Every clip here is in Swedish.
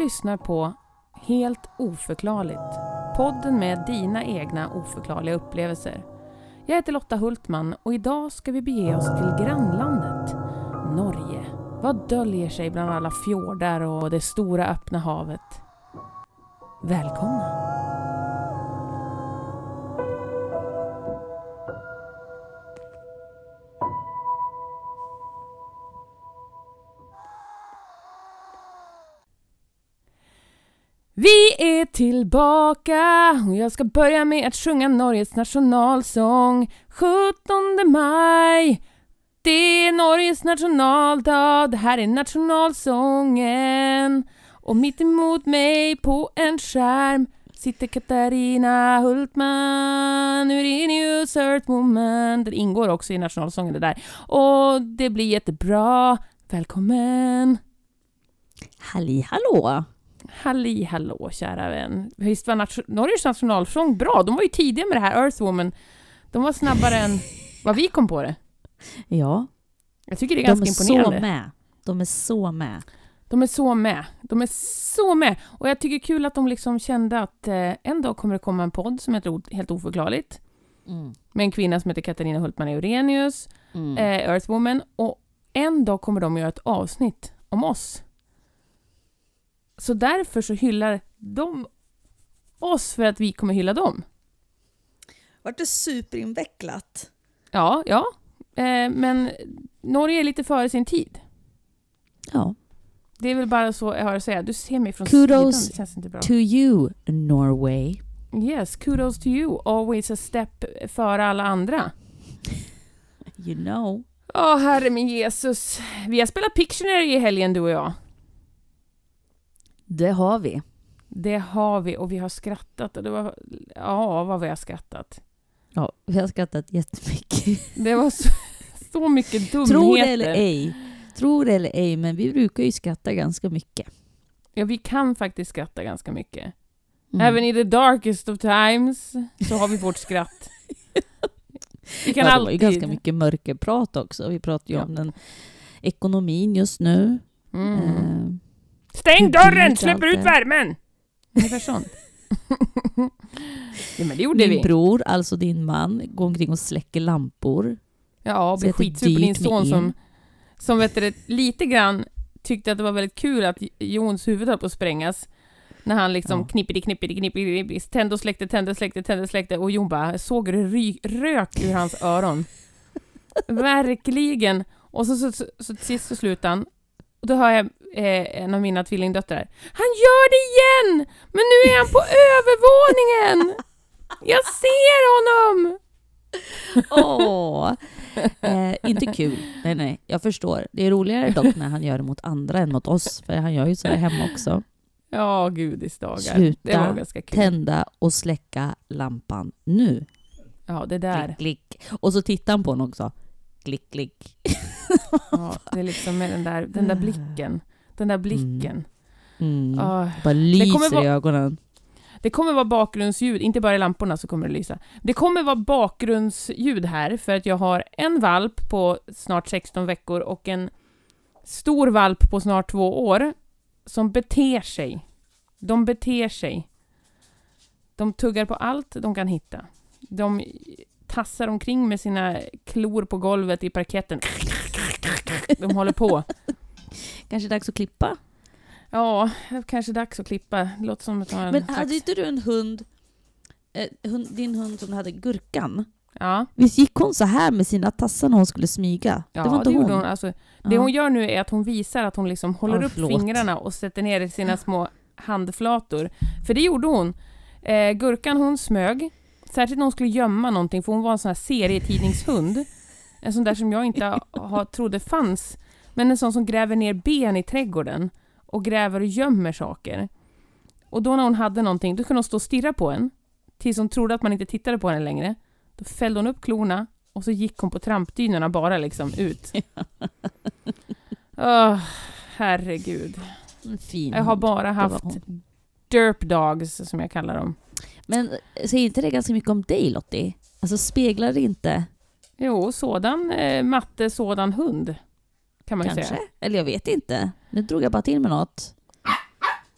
lyssnar på Helt oförklarligt. Podden med dina egna oförklarliga upplevelser. Jag heter Lotta Hultman och idag ska vi bege oss till grannlandet Norge. Vad döljer sig bland alla fjordar och det stora öppna havet? Välkomna! Är tillbaka och jag ska börja med att sjunga Norges nationalsång 17 maj. Det är Norges nationaldag, det här är nationalsången. Och mitt emot mig på en skärm sitter Katarina Hultman, Urinius Earthwoman. Den ingår också i nationalsången det där. Och det blir jättebra. Välkommen! Halli hallå! Halli hallå kära vän. Visst var nation Norges nationalsång bra? De var ju tidiga med det här, Earthwoman. De var snabbare än vad vi kom på det. Ja, Jag tycker det är de är ganska så imponerande. med. De är så med. De är så med. De är så med. Och jag tycker kul att de liksom kände att eh, en dag kommer det komma en podd som heter Helt oförklarligt. Mm. Med en kvinna som heter Katarina Hultman Eurenius, Mm. eh, Earthwoman. Och en dag kommer de göra ett avsnitt om oss. Så därför så hyllar de oss för att vi kommer hylla dem. Vart det superinvecklat? Ja, ja. Eh, men Norge är lite före sin tid. Ja. Det är väl bara så jag har att säga. Du ser mig från Kudos sidan, bra. To you, Norway. Yes, kudos to you. Always a step före alla andra. You know. Åh, herre min Jesus. Vi har spelat Pictionary i helgen, du och jag. Det har vi. Det har vi och vi har skrattat och det var... Ja, vad vi har skrattat. Ja, vi har skrattat jättemycket. Det var så, så mycket dumheter. Tror det eller ej. Tror det eller ej, men vi brukar ju skratta ganska mycket. Ja, vi kan faktiskt skratta ganska mycket. Mm. Även i the darkest of times så har vi vårt skratt. Vi kan ja, det alltid... var ju ganska mycket mörkerprat också. Vi pratar ju Ja. om den ekonomin just nu. Mm. Eh, Stäng dörren! Släpper ut är. värmen! Ungefär sånt. ja, men det gjorde Din vi. bror, alltså din man, går omkring och släcker lampor. Ja, och är skitsur på din son som, som vet du, lite grann tyckte att det var väldigt kul att Jons huvud höll på att sprängas. När han liksom Ja. knippidi knippidi knippidi knippidi, tände och släckte, tände och släckte, tände och släckte och Jon bara såg det ry- rök ur hans öron. Verkligen! Och så, så, så, så till sist så slutade han. Och då hör jag eh, en av mina tvillingdöttrar. Han gör det igen! Men nu är han på övervåningen! Jag ser honom! Åh! Eh, inte kul. Nej, nej, jag förstår. Det är roligare dock när han gör det mot andra än mot oss, för han gör ju så här hemma också. Ja, gudis dagar. Sluta. Tända och släcka lampan nu. Ja, det där. Klick, klick. Och så tittar han på honom också. Klick, klick. Ja, det är liksom med den där, den där blicken. Den där blicken. Mm. Ah, Bara lyser vara- i ögonen. det kommer vara bakgrundsljud, inte bara i lamporna så kommer det lysa. Det kommer vara bakgrundsljud här för att jag har en valp på snart 16 veckor och en stor valp på snart två år som beter sig. De beter sig. De tuggar på allt de kan hitta. De tassar omkring med sina klor på golvet i parketten. De håller på. Kanske dags att klippa. Ja, kanske dags att klippa. Det låter som att ha en Men hade inte du en hund, eh, hund, din hund som hade Gurkan? Ja, Visst gick hon så här med sina tassar när hon skulle smyga? ja det var inte gjorde hon. hon. Alltså, Det hon gör nu är att hon visar att hon liksom håller Ja, upp fingrarna och sätter ner sina små handflator. För det gjorde hon. Eh, Gurkan hon smög, särskilt när hon skulle gömma någonting, för hon var en sån här serietidningshund. En sån där som jag inte ha, ha, trodde fanns. Men en sån som gräver ner ben i trädgården och gräver och gömmer saker. Och då när hon hade någonting, då kunde hon stå och stirra på en. Tills hon trodde att man inte tittade på henne längre. Då fällde hon upp klorna och så gick hon på trampdynorna bara liksom ut. Åh, herregud. Fin Jag har bara haft derp dogs, som jag kallar dem. Men eh, säger inte det ganska mycket om dig Lottie? Alltså speglar det inte, Jo, sådan eh, matte, sådan hund. Kan man ju kanske? säga. Eller jag vet inte. Nu drog jag bara till med något.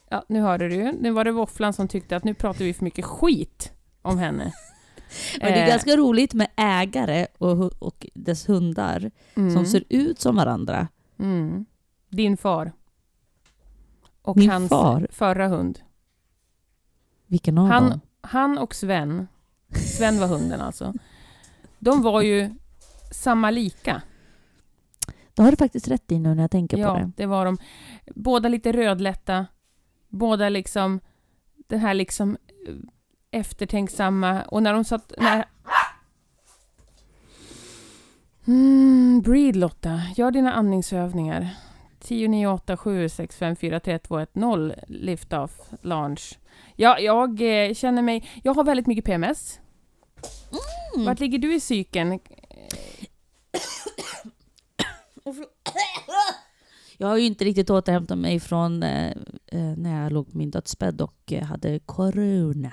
Ja, nu hörde du. Nu var det Våfflan som tyckte att nu pratar vi för mycket skit om henne. Men det är Eh, ganska roligt med ägare och, och dess hundar mm, som ser ut som varandra. mm. Din far. Och Min hans far? förra hund. Vilken av Han, dem? han och Sven, Sven var hunden alltså, de var ju samma lika. Det har du faktiskt rätt i nu när jag tänker på Ja, det. det var de. Båda lite rödlätta, båda liksom det här liksom eh, eftertänksamma och när de satt... När... Mm, breed Lotta, gör dina andningsövningar. 10, 9, 8, 7, 6, 5, 4, 3, 2, 1, 0 lift off, launch. Ja, jag eh, känner mig... Jag har väldigt mycket PMS. Mm. Vart ligger du i cykeln? Jag har ju inte riktigt återhämtat mig från eh, eh, när jag låg på min dödsbädd och eh, hade corona.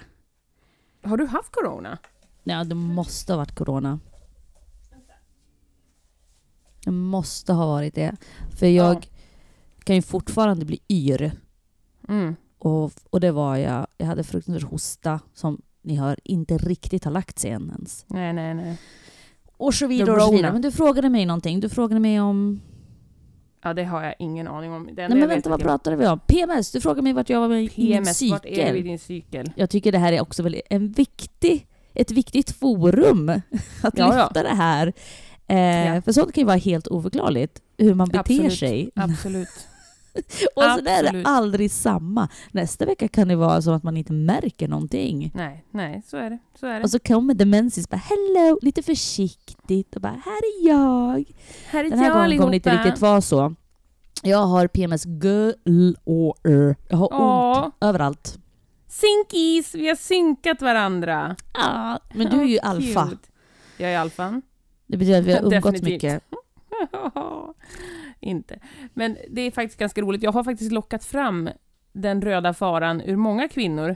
Har du haft corona? Ja, det måste ha varit corona. Det måste ha varit det. För jag Ja. kan ju fortfarande bli yr. Mm. Och, och det var jag. Jag hade fruktansvärd hosta som ni hör inte riktigt har lagt sig än ens. Nej, nej, nej. Och så vidare och så vidare. Men du frågade mig någonting. Du frågade mig om... Ja, det har jag ingen aning om. Nej jag men vänta, vad att pratade vi om? PMS. Du frågade mig vart jag var med i min PMS, vart är du i cykel. din cykel? Jag tycker det här är också väldigt en viktig, ett viktigt forum att Ja, ja. lyfta det här. Eh, Ja. För sånt kan ju vara helt oförklarligt, hur man beter Absolut. sig. Absolut. Och så är det absolut. aldrig samma. Nästa vecka kan det vara så att man inte märker någonting. Nej, nej, så är det. Så är det. Och så kommer demensis bara hello, lite försiktigt och bara här är jag. här är Den här jag gången kommer det inte allihopa. riktigt vara så. Jag har PMS galore. Jag har ont Åh, överallt. synkis! Vi har synkat varandra. Ah, men du är ju Åh, alfa. cute. Jag är alfan. Det betyder att vi har umgåtts mycket. inte. Men det är faktiskt ganska roligt. Jag har faktiskt lockat fram den röda faran ur många kvinnor.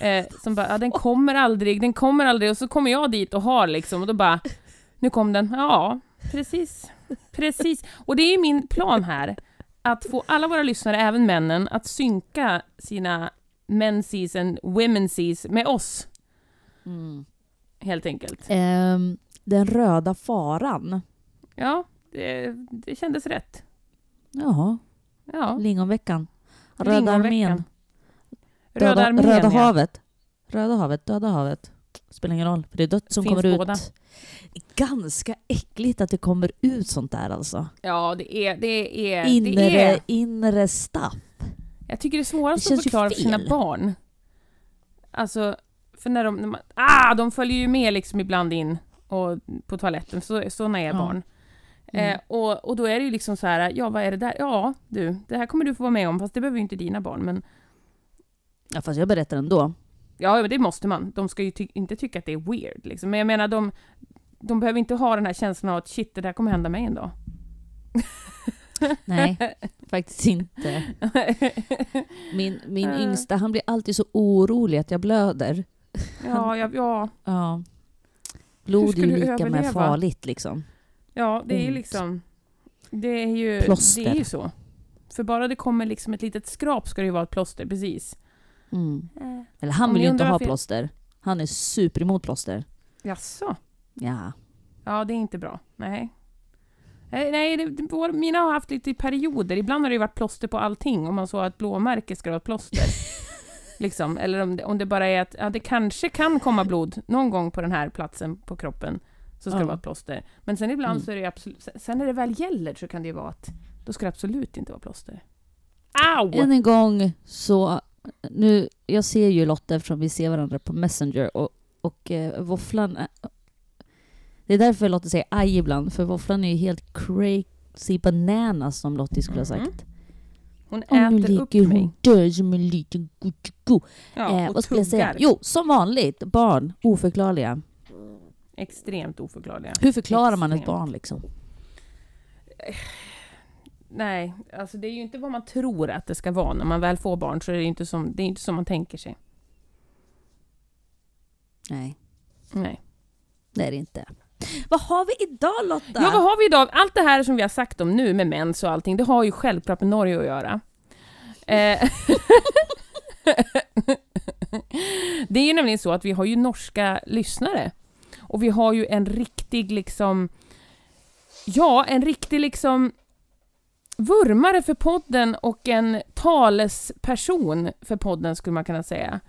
Eh, som bara, ja, den kommer aldrig, den kommer aldrig. Och så kommer jag dit och har liksom, och då bara, nu kom den. Ja, precis. Precis. Och det är ju min plan här, att få alla våra lyssnare, även männen, att synka sina menses and womenses med oss, Mm. helt enkelt. Ehm, den röda faran. Ja, det, det kändes rätt. Ja, Ja. lingonveckan. Röda Lingonveckan. armén. Röda armén, Röda ja. havet. Röda havet, Döda havet. Spelar ingen roll, för det är dött som Finns kommer båda. ut. Ganska äckligt att det kommer ut sånt där alltså. Ja, det är... Det är, Inre, det är inre stapp. jag tycker det är svårast Det att förklara för sina barn. Alltså, för när de... När man, ah, de följer ju med liksom ibland in och, på toaletten, så, såna är Ja. barn. Mm. Eh, och, och då är det ju liksom så här, ja vad är det där? Ja, du, det här kommer du få vara med om, fast det behöver ju inte dina barn, men Ja, fast jag berättar ändå. ja, men det måste man. De ska ju ty- inte tycka att det är weird, liksom. Men jag menar, de, de behöver inte ha den här känslan av att shit, det där kommer hända mig en dag. Nej, faktiskt inte. Min, min Eh. yngsta, han blir alltid så orolig att jag blöder. ja, ja, ja, Ja. Blod är ju lika med överleva? farligt liksom. Ja, det är ju Ont. liksom... Det är ju, Plåster. det är ju så. För bara det kommer liksom ett litet skrap ska det ju vara ett plåster, precis. Mm. Eller han vill ju inte ha varför plåster. Han är super emot plåster. Jaså? Ja. Ja, det är inte bra. Nej. Nej, nej det, vår, mina har haft lite perioder. Ibland har det varit plåster på allting. Om man så att blåmärke ska vara ett plåster. liksom. Eller om det, om det bara är att ja, det kanske kan komma blod någon gång på den här platsen på kroppen. Så ska Ja. det vara ett plåster. Men sen ibland Mm. så är det absolut... sen- när det väl gäller så kan det ju vara att då ska det absolut inte vara plåster. Au! Än en gång så, nu, jag ser ju Lotta eftersom vi ser varandra på Messenger och, och eh, våfflan, är- det är därför Lotta säger aj ibland, för våfflan är ju helt crazy bananas som Lottie skulle ha sagt. Hon Och nu äter upp ligger mig. hon död som en liten guccigo. Ja, eh, och vad skulle jag säga? Jo, som vanligt, barn, oförklarliga. Extremt oförklarliga. Hur förklarar man ett Extremt. barn liksom? Nej, alltså det är ju inte vad man tror att det ska vara. När man väl får barn så är det inte som, det är inte som man tänker sig. Nej, Nej. det är det inte. Vad har vi idag Lotta? Ja, vad har vi idag? Allt det här som vi har sagt om nu med mens och allting, det har ju självklart med Norge att göra. Eh, det är ju nämligen så att vi har ju norska lyssnare. Och vi har ju en riktig liksom... Ja, en riktig liksom vurmare för podden och en talesperson för podden skulle man kunna säga.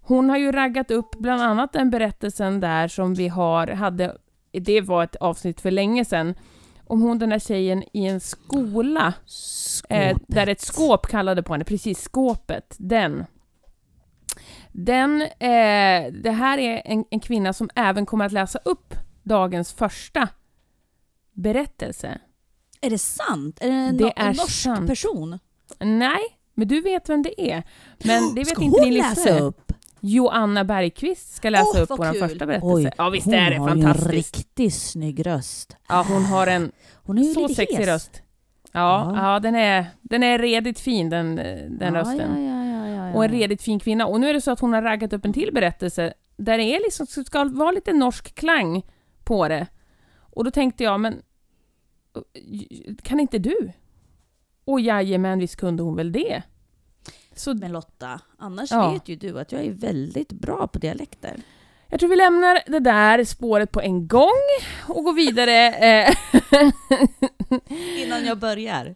Hon har ju raggat upp bland annat den berättelsen där som vi har, hade, det var ett avsnitt för länge sedan, om hon den där tjejen i en skola, eh, där ett skåp kallade på henne, precis skåpet, den. Den, eh, det här är en, en kvinna som även kommer att läsa upp dagens första berättelse. Är det sant? Är det en, Det no- en norsk sant. person? Nej, men du vet vem det är. Men det vet Ska inte hon din läsa upp? Joanna Bergqvist ska läsa Åh, upp vår första berättelse. ja, visst hon är det har ju en fantastiskt. riktigt snygg röst. Ja, hon har en Hon är så sexig röst. Ja, Ja. ja. den, är, den är redigt fin den, den ja, rösten. Ja, ja. Och en redigt fin kvinna. Och nu är det så att hon har raggat upp en till berättelse där det är liksom, ska vara lite norsk klang på det. Och då tänkte jag, men kan inte du? Och jajamän, visst kunde hon väl det. Så Men Lotta, annars Ja. vet ju du att jag är väldigt bra på dialekter. jag tror vi lämnar det där spåret på en gång och går vidare. Eh, Innan jag börjar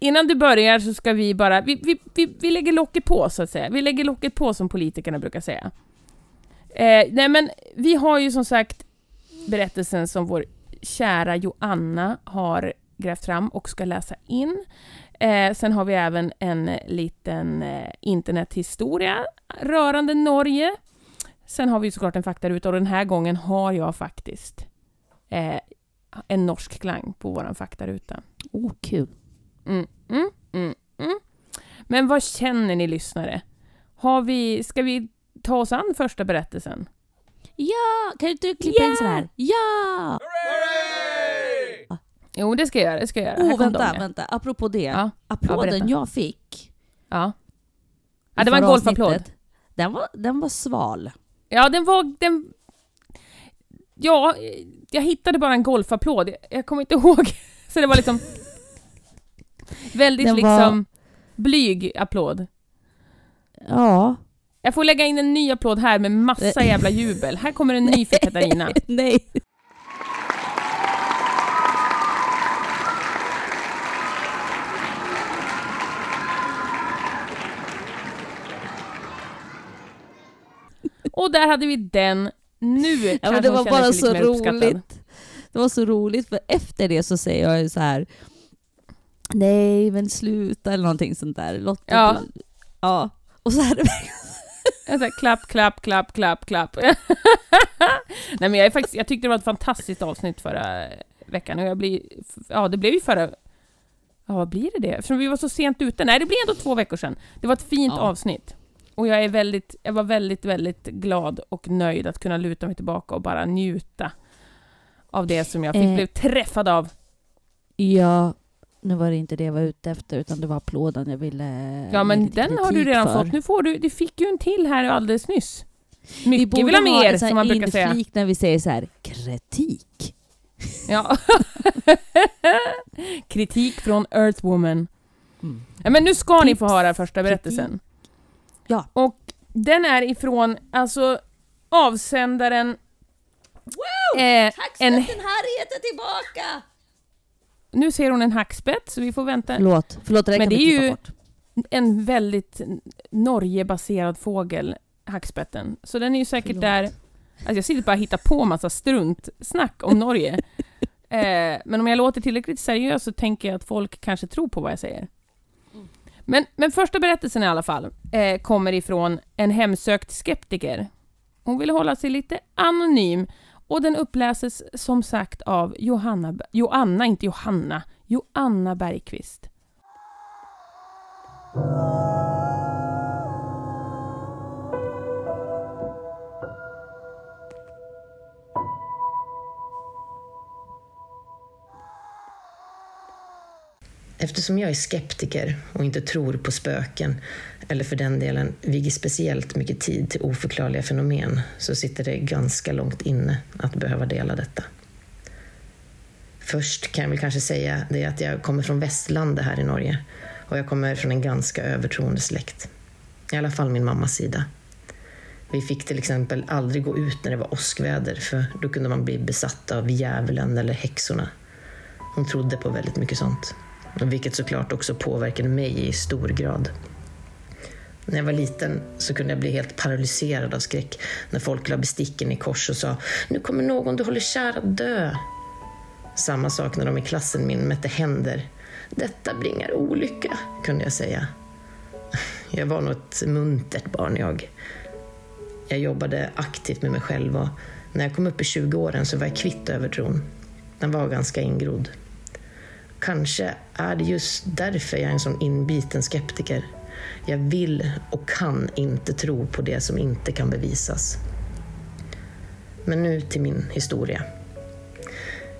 innan du börjar så ska vi bara, vi, vi, vi, vi lägger locket på så att säga. Vi lägger locket på som politikerna brukar säga. Eh, nej men vi har ju som sagt berättelsen som vår kära Joanna har grävt fram och ska läsa in. Eh, sen har vi även en liten eh, internethistoria rörande Norge. Sen har vi såklart en faktaruta och den här gången har jag faktiskt eh, en norsk klang på våran faktaruta. Oh, kul. Mm, mm, mm, mm. Men vad känner ni lyssnare? Har vi, ska vi ta oss an första berättelsen? Ja! Kan inte du klippa in Ja! så här? Ja! Jo, det ska jag göra. Det ska jag göra. Oh, vänta, de, ja. vänta. Apropå det. Ja, ja, Applåden berätta. jag fick. Ja. ja, det var en golfapplåd. Den var, den var sval. Ja, den var... Den... Ja, jag hittade bara en golfapplåd. Jag- Jag kommer inte ihåg. Så det var liksom... Väldigt Den var- liksom blyg applåd. Ja. Jag får lägga in en ny applåd här med massa jävla jubel. Här kommer en ny för Katarina. Nej. Och där hade vi den. Nu Ja, kanske men det var bara så mer uppskattad. roligt. Det var så roligt för efter det så säger jag så här Nej men sluta eller någonting sånt där. Lotta, Ja. ja. Och så här, Jag säger klapp, klapp, klapp, klapp, klapp. Nej men jag, är faktiskt, jag tyckte det var ett fantastiskt avsnitt förra veckan och jag blir... Ja, det blev ju förra... Ja, vad blir det det? Eftersom vi var så sent ute. Nej, det blir ändå två veckor sedan. Det var ett fint Ja. avsnitt. Och jag är väldigt... Jag var väldigt, väldigt glad och nöjd att kunna luta mig tillbaka och bara njuta av det som jag fick Eh. blev träffad av. ja, nu var det inte det jag var ute efter utan det var applåden jag ville Ja, men den har du kritik redan för. fått. Nu får du... Du fick ju en till här alldeles nyss. Vi Mycket borde vill ha mer, här som man brukar säga. inflik när vi säger så här kritik. Ja. Kritik från Earthwoman. Mm. Ja, men nu ska ni Tips, få höra första kritik. berättelsen. Ja. Och den är ifrån, alltså avsändaren... Eh, en, Harriet är tillbaka! Nu ser hon en hackspett, så vi får vänta. Förlåt, förlåt det där Men kan det vi är ju- bort. En väldigt Norge-baserad fågel, hackspetten. Så den är ju säkert Förlåt. där... Alltså jag sitter bara och hittar på massa struntsnack om Norge. eh, men om jag låter tillräckligt seriös så tänker jag att folk kanske tror på vad jag säger. Men, men första berättelsen i alla fall eh, kommer ifrån en hemsökt skeptiker. Hon vill hålla sig lite anonym och den uppläses som sagt av Johanna, Joanna, inte Johanna, Joanna Bergqvist. Eftersom jag är skeptiker och inte tror på spöken, eller för den delen viger speciellt mycket tid till oförklarliga fenomen, så sitter det ganska långt inne att behöva dela detta. Först kan jag väl kanske säga det att jag kommer från västlandet här i Norge och jag kommer från en ganska övertroende släkt. I alla fall min mammas sida. Vi fick till exempel aldrig gå ut när det var åskväder för då kunde man bli besatt av djävulen eller häxorna. Hon trodde på väldigt mycket sånt. Vilket såklart också påverkade mig i stor grad. När jag var liten så kunde jag bli helt paralyserad av skräck när folk la besticken i kors och sa “Nu kommer någon du håller kär att dö”. Samma sak när de i klassen min mätte händer. “Detta bringar olycka”, kunde jag säga. Jag var nog ett muntert barn jag. Jag jobbade aktivt med mig själv och när jag kom upp i 20-åren så var jag kvitt övertron. Den var ganska ingrodd. Kanske är det just därför jag är en sån inbiten skeptiker. Jag vill och kan inte tro på det som inte kan bevisas. Men nu till min historia.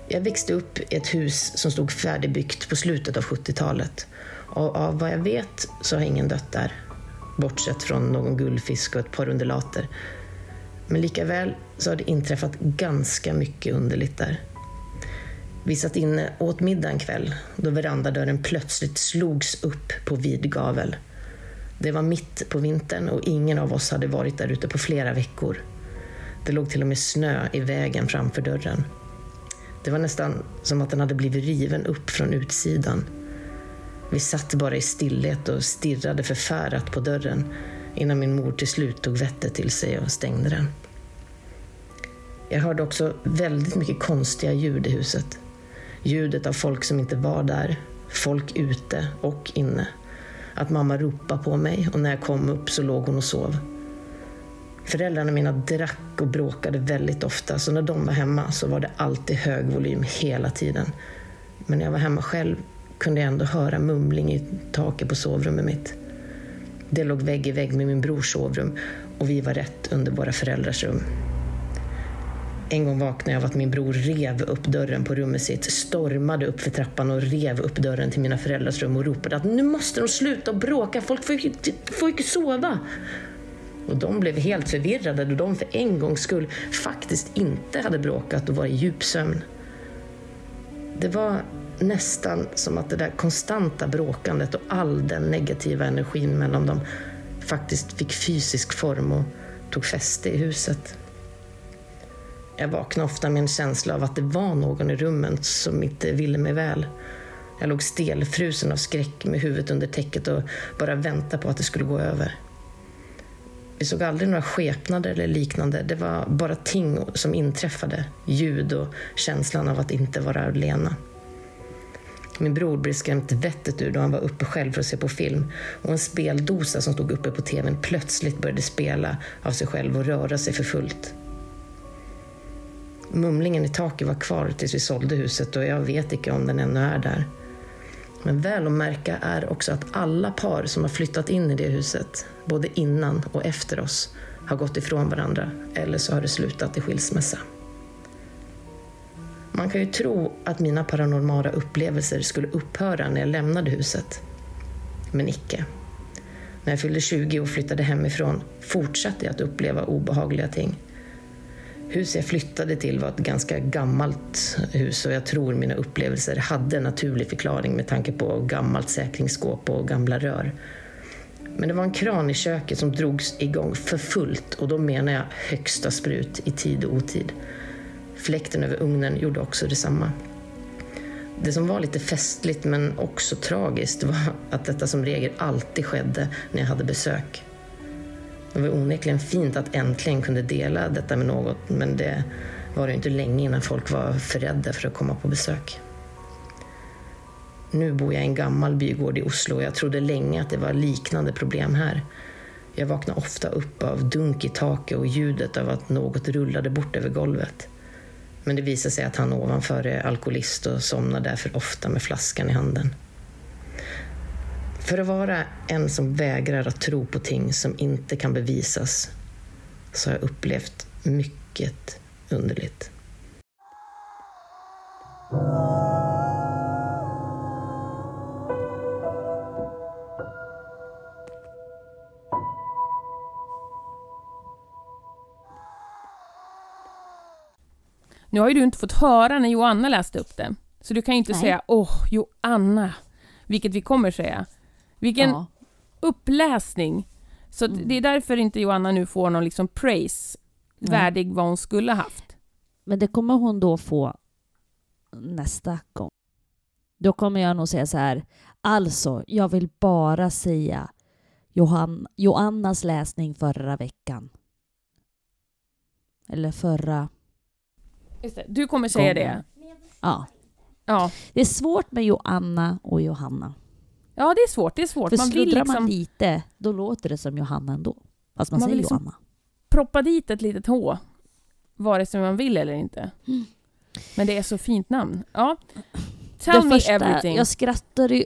Jag växte upp i ett hus som stod färdigbyggt på slutet av 70-talet. Och av vad jag vet så har ingen dött där. Bortsett från någon guldfisk och ett par undulater. Men likaväl så har det inträffat ganska mycket underligt där. Vi satt inne och åt middag en kväll då verandadörren plötsligt slogs upp på vid gavel. Det var mitt på vintern och ingen av oss hade varit där ute på flera veckor. Det låg till och med snö i vägen framför dörren. Det var nästan som att den hade blivit riven upp från utsidan. Vi satt bara i stillhet och stirrade förfärat på dörren innan min mor till slut tog vettet till sig och stängde den. Jag hörde också väldigt mycket konstiga ljud i huset. Ljudet av folk som inte var där, folk ute och inne. Att mamma ropade på mig och när jag kom upp så låg hon och sov. Föräldrarna mina drack och bråkade väldigt ofta, så när de var hemma så var det alltid hög volym hela tiden. Men när jag var hemma själv kunde jag ändå höra mumling i taket på sovrummet mitt. Det låg vägg i vägg med min brors sovrum och vi var rätt under våra föräldrars rum. En gång vaknade jag av att min bror rev upp dörren på rummet sitt, stormade upp för trappan och rev upp dörren till mina föräldrars rum och ropade att nu måste de sluta bråka, folk får ju, får ju sova. Och de blev helt förvirrade då de för en gångs skull faktiskt inte hade bråkat och var i djupsömn. Det var nästan som att det där konstanta bråkandet och all den negativa energin mellan dem faktiskt fick fysisk form och tog fäste i huset. Jag vaknade ofta med en känsla av att det var någon i rummet som inte ville mig väl. Jag låg stelfrusen av skräck med huvudet under täcket och bara väntade på att det skulle gå över. Vi såg aldrig några skepnader eller liknande. Det var bara ting som inträffade. Ljud och känslan av att inte vara alena. Min bror blev skrämt vettet ur då han var uppe själv för att se på film och en speldosa som stod uppe på tvn plötsligt började spela av sig själv och röra sig för fullt. Mumlingen i taket var kvar tills vi sålde huset och jag vet inte om den ännu är där. Men väl att märka är också att alla par som har flyttat in i det huset, både innan och efter oss, har gått ifrån varandra eller så har det slutat i skilsmässa. Man kan ju tro att mina paranormala upplevelser skulle upphöra när jag lämnade huset. Men icke. När jag fyllde 20 och flyttade hemifrån fortsatte jag att uppleva obehagliga ting. Huset jag flyttade till var ett ganska gammalt hus och jag tror mina upplevelser hade en naturlig förklaring med tanke på gammalt säkringsskåp och gamla rör. Men det var en kran i köket som drogs igång för fullt och då menar jag högsta sprut i tid och otid. Fläkten över ugnen gjorde också detsamma. Det som var lite festligt men också tragiskt var att detta som regel alltid skedde när jag hade besök. Det var onekligen fint att äntligen kunde dela detta med något men det var det inte länge innan folk var för rädda för att komma på besök. Nu bor jag i en gammal bygård i Oslo och jag trodde länge att det var liknande problem här. Jag vaknade ofta upp av dunk i taket och ljudet av att något rullade bort över golvet. Men det visade sig att han ovanför är alkoholist och somnar därför ofta med flaskan i handen. För att vara en som vägrar att tro på ting som inte kan bevisas så har jag upplevt mycket underligt. Nu har ju du inte fått höra när Joanna läste upp det. Så du kan ju inte Nej. säga åh, Joanna, vilket vi kommer säga. Vilken Ja. uppläsning. Så Mm. det är därför inte Joanna nu får någon liksom praise Nej. värdig vad hon skulle haft. Men det kommer hon då få nästa gång. Då kommer jag nog säga så här. Alltså, jag vill bara säga Johan, Joannas läsning förra veckan. Eller förra... Just det. Du kommer säga Gången. det. Ja. Ja. Det är svårt med Joanna och Johanna. Ja, det är svårt. Det är svårt. För Man vill liksom man lite, då låter det som Johanna ändå. Fast man, Man säger liksom- Johanna. proppa dit ett litet H, vare sig man vill eller inte. Mm. Men det är så fint namn. Ja. Tell det me första, everything. Jag skrattar ju...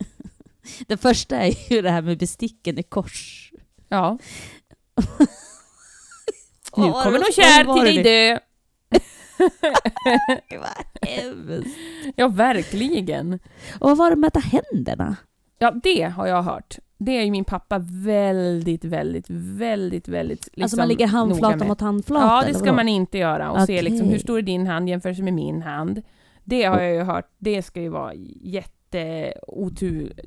det första är ju det här med besticken i kors. Ja. Nu kommer någon kär till dig dö. Nu? Vad hemskt. Ja, verkligen. Och vad var det med att ta händerna? Ja, det har jag hört. Det är ju min pappa väldigt, väldigt, väldigt, väldigt liksom, alltså man ligger noga handflata mot handflata? Ja, det ska man inte göra. Och se liksom, hur stor är din hand jämfört med min hand. Det har jag ju hört. Det ska ju vara jätte otur.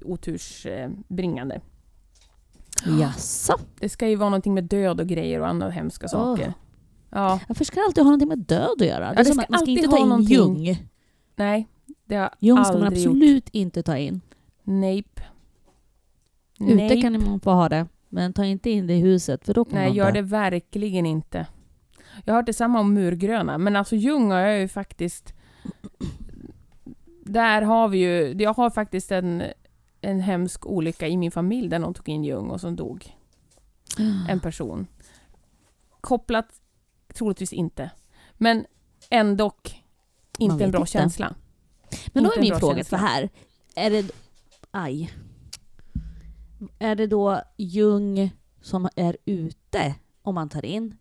Jaså? Det ska ju vara någonting med död och grejer och andra hemska saker. Ja, Varför ska det alltid ha någonting med död att göra? Det är det som ska man ska inte ta in någonting. Jung. nej. Det har Jung ska man aldrig gjort. absolut inte ta in. Nape. Ute Nape. kan man få ha det, men ta inte in det i huset för då kommer Nej, gör dö. det verkligen inte. Jag har hört detsamma om murgröna, men alltså Jung har jag ju faktiskt... Där har vi ju... Jag har faktiskt en, en hemsk olycka i min familj där någon tog in Jung och som dog. En person. Kopplat? Troligtvis inte. Men ändå inte en bra inte. känsla. Men då är min fråga känsla. så här. Är det... Aj. Är det då Jung som är ute om man tar in?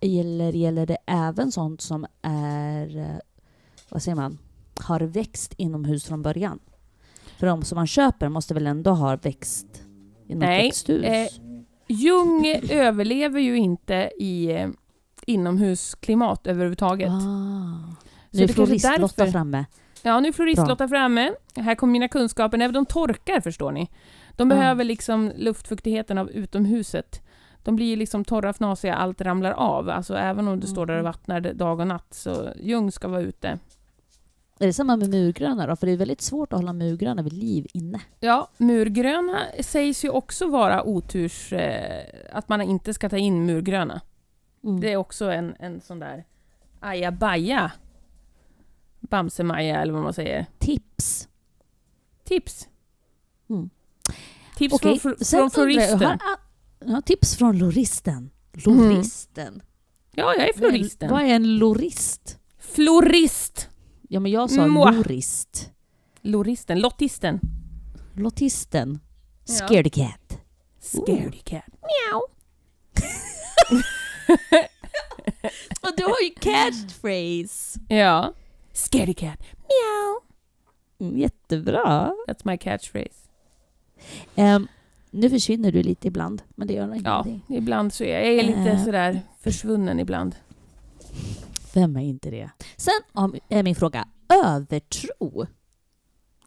Eller gäller det även sånt som är... eh, Vad säger man? Har växt inomhus från början? För de som man köper måste väl ändå ha växt i något Nej, växthus? eh, Jung överlever ju inte i eh, inomhusklimat överhuvudtaget. ah. Så Nu är floristlotta framme. Ja, nu är floristlotta framme. Här kommer mina kunskaper. Även de torkar, förstår ni. De Ja. behöver liksom luftfuktigheten av utomhuset. De blir liksom torra, fnasiga, allt ramlar av. Alltså även om du står där och Mhm. vattnar dag och natt. Så Ljung ska vara ute. Är det samma med murgröna då? För det är väldigt svårt att hålla murgröna vid liv inne. Ja, murgröna sägs ju också vara oturs... Eh, att man inte ska ta in murgröna. Mm. Det är också en, en sån där ajabaja. Bamsemaja eller vad man säger. Tips. Tips. Mm. Tips Okej, från, sen från undrar jag, floristen. har- ah, Ja, tips från loristen. Loristen? Ja, jag är floristen. Vad är en lorist? Florist! Ja, men jag sa Mwah. lorist. Loristen. Lottisten. Lottisten. Scaredy cat. Scaredy cat. Miau. Och du har ju catchphrase. Ja. Scaredy cat. Miau. Mm, jättebra. That's my catchphrase. Ehm, nu försvinner du lite ibland, men det gör Ja, ingenting. ibland så är jag, jag är lite Eh. sådär försvunnen ibland. Vem är inte det? Sen om- är min fråga, övertro.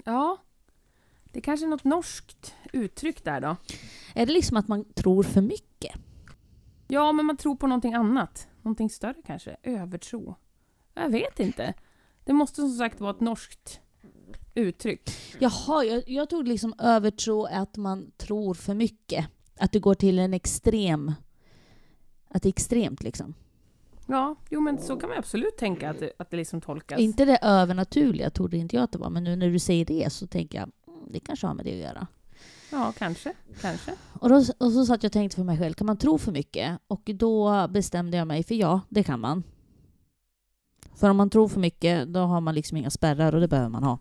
Ja. Det är kanske är något norskt uttryck där då. Är det liksom att man tror för mycket? Ja, men man tror på någonting annat. Någonting större kanske. Övertro. Jag vet inte. Det måste som sagt vara ett norskt uttryck. Jaha, jag, jag tog liksom övertro att man tror för mycket. Att det går till en extrem... Att det är extremt liksom. Ja, jo men så kan man absolut tänka att det, att det liksom tolkas. Inte det övernaturliga trodde inte jag att det var, men nu när du säger det så tänker jag mm, det kanske har med det att göra. Ja, kanske. Kanske. Och, då, och så satt jag och tänkte för mig själv, kan man tro för mycket? Och då bestämde jag mig för ja, det kan man. För om man tror för mycket, då har man liksom inga spärrar och det behöver man ha.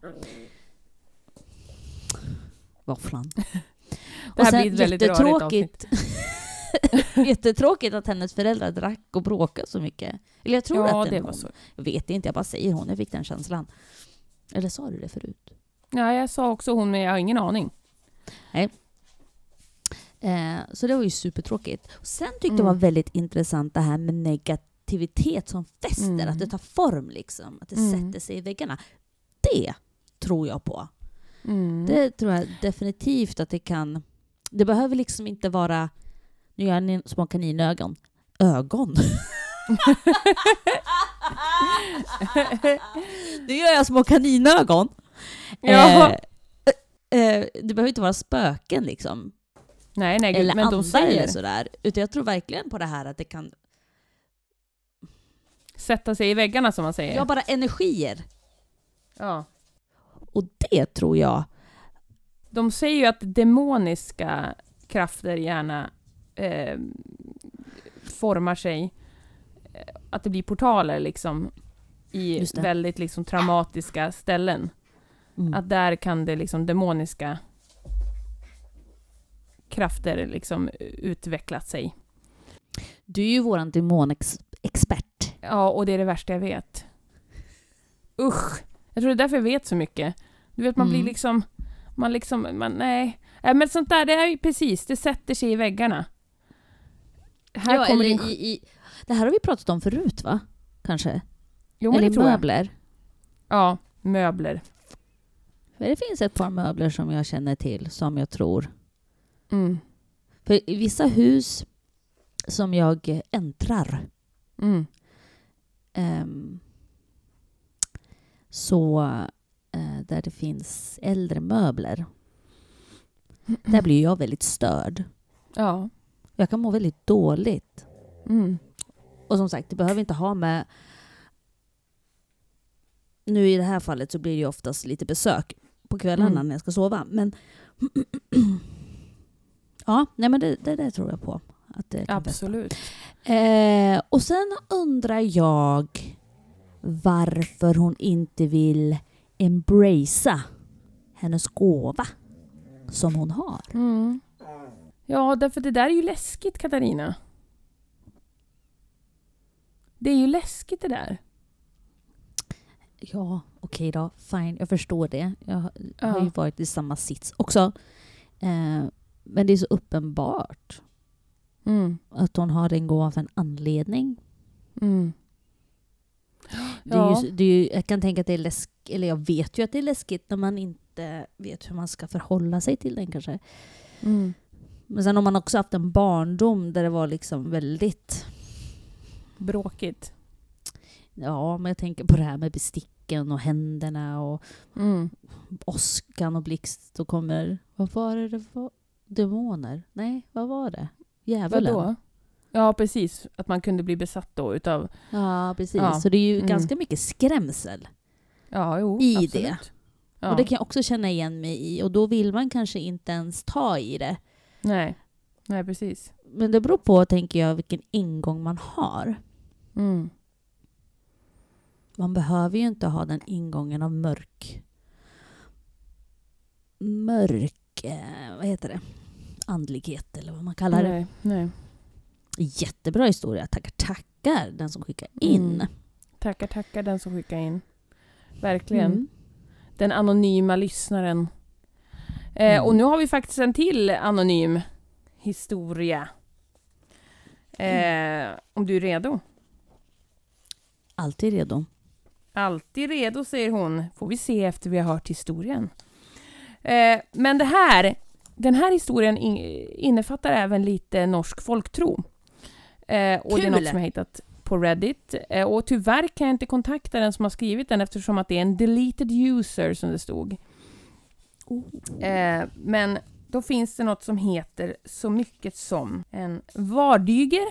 Våfflan. Det här blir ett väldigt jättetråkigt, jättetråkigt att hennes föräldrar drack och bråkade så mycket. Eller jag tror ja, att det, var hon. så. Jag vet inte, jag bara säger hon. Jag fick den känslan. Eller sa du det förut? Ja, jag sa också hon, men jag har ingen aning. Eh, så det var ju supertråkigt. Sen tyckte Mm. jag var väldigt intressant det här med negativitet som fäster, Mm. att det tar form liksom, att det Mm. sätter sig i väggarna. Det tror jag på. Mm. Det tror jag definitivt att det kan Det behöver liksom inte vara... Nu gör ni små kaninögon. Ögon? nu gör jag små kaninögon. Ja. Eh, det behöver inte vara spöken liksom. Nej, nej, gud, eller men de säger eller sådär. Utan jag tror verkligen på det här att det kan... sätta sig i väggarna som man säger. Ja, bara energier. Ja. Och det tror jag... De säger ju att demoniska krafter gärna eh, formar sig, eh, att det blir portaler liksom i väldigt liksom traumatiska ställen. Mm. Att där kan det liksom demoniska krafter liksom utvecklat sig. Du är ju våran demonexpert. Ja, och det är det värsta jag vet. Usch! Jag tror det är därför jag vet så mycket. Du vet, man Mm. blir liksom... Man liksom... Man, nej. nej. Men sånt där, det är ju precis, det sätter sig i väggarna. Här ja, kommer eller in... i, i, det här har vi pratat om förut, va? Kanske? Jo, men eller det tror jag. möbler. Ja, möbler. För det finns ett par möbler som jag känner till, som jag tror. Mm. För i vissa hus som jag äntrar Mm. ehm, så eh, där det finns äldre möbler, där blir jag väldigt störd. Ja. Jag kan må väldigt dåligt. Mm. Och som sagt, det behöver inte ha med... Nu i det här fallet så blir det ju oftast lite besök på kvällarna Mm. när jag ska sova. Men ja, nej men det, det, det tror jag på. Att det kan. Absolut. Eh, och sen undrar jag varför hon inte vill embracea hennes gåva som hon har. Mm. Ja, därför det där är ju läskigt, Katarina. Det är ju läskigt det där. Ja, okej då. Fine, jag förstår det. Jag har har ju Ja. varit i samma sits också. Eh, men det är så uppenbart Mm. att hon har den gåvan för en anledning. Mm. Ja. ju, ju, jag kan tänka att det är läskigt, eller jag vet ju att det är läskigt när man inte vet hur man ska förhålla sig till den kanske. Mm. Men sen har man också haft en barndom där det var liksom väldigt... Bråkigt. Ja, men jag tänker på det här med besticken och händerna och Mm. åskan och blixt och kommer... Vad var det det var? Demoner? Nej, vad var det? Djävulen? Vadå? Ja, precis. Att man kunde bli besatt då utav... Ja, precis. Ja. Så det är ju Mm. ganska mycket skrämsel. Ja, jo. I absolut. det. Ja. Och det kan jag också känna igen mig i. Och då vill man kanske inte ens ta i det. Nej. Nej, precis. Men det beror på, tänker jag, vilken ingång man har. Mm. Man behöver ju inte ha den ingången av mörk... Mörk... Eh, vad heter det? Andlighet eller vad man kallar det. Nej, nej. Jättebra historia. Tackar, tackar den som skickar in. Mm. Tackar, tackar den som skickar in. Verkligen. Mm. Den anonyma lyssnaren. Eh, Mm. och nu har vi faktiskt en till anonym historia. Eh, om du är redo? Alltid redo. Alltid redo, säger hon. Får vi se efter vi har hört historien. Eh, men det här, den här historien in, innefattar även lite norsk folktro. Eh, och det är Kul! något som jag hittat på Reddit. Eh, och tyvärr kan jag inte kontakta den som har skrivit den eftersom att det är en deleted user som det stod. Eh, men då finns det något som heter så mycket som en vardyger.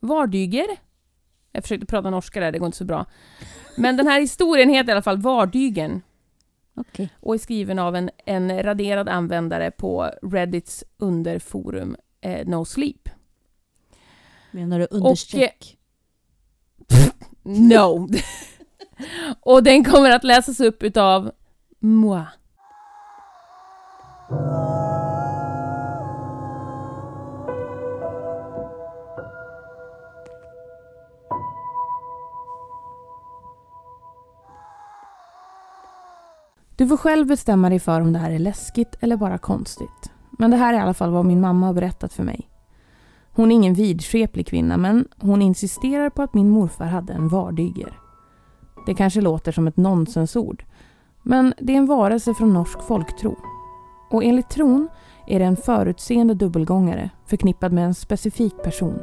Vardyger. Jag försökte prata norska där, det går inte så bra. Men den här historien heter i alla fall Vardygen Okej. och är skriven av en, en raderad användare på Reddits underforum eh, No Sleep. Menar du understreck? No! och den kommer att läsas upp utav moi. Du får själv bestämma dig för om det här är läskigt eller bara konstigt. Men det här är i alla fall vad min mamma har berättat för mig. Hon är ingen vidskeplig kvinna men hon insisterar på att min morfar hade en vardyger. Det kanske låter som ett nonsensord. Men det är en varelse från norsk folktro. Och enligt tron är det en förutseende dubbelgångare förknippad med en specifik person.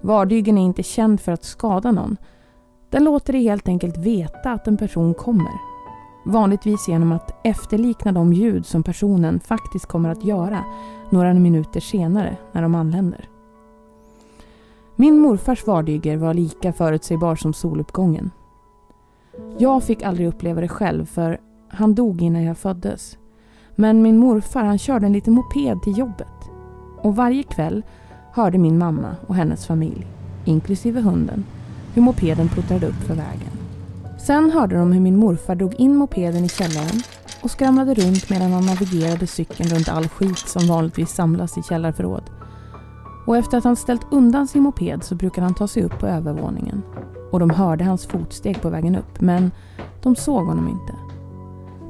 Vardygen är inte känd för att skada någon. Den låter dig helt enkelt veta att en person kommer. Vanligtvis genom att efterlikna de ljud som personen faktiskt kommer att göra några minuter senare när de anländer. Min morfars vardyger var lika förutsägbar som soluppgången. Jag fick aldrig uppleva det själv för han dog innan jag föddes. Men min morfar han körde en liten moped till jobbet. Och varje kväll hörde min mamma och hennes familj, inklusive hunden, hur mopeden puttrade upp för vägen. Sen hörde de hur min morfar drog in mopeden i källaren och skramlade runt medan han navigerade cykeln runt all skit som vanligtvis samlas i källarförråd. Och efter att han ställt undan sin moped så brukade han ta sig upp på övervåningen. Och de hörde hans fotsteg på vägen upp, men de såg honom inte.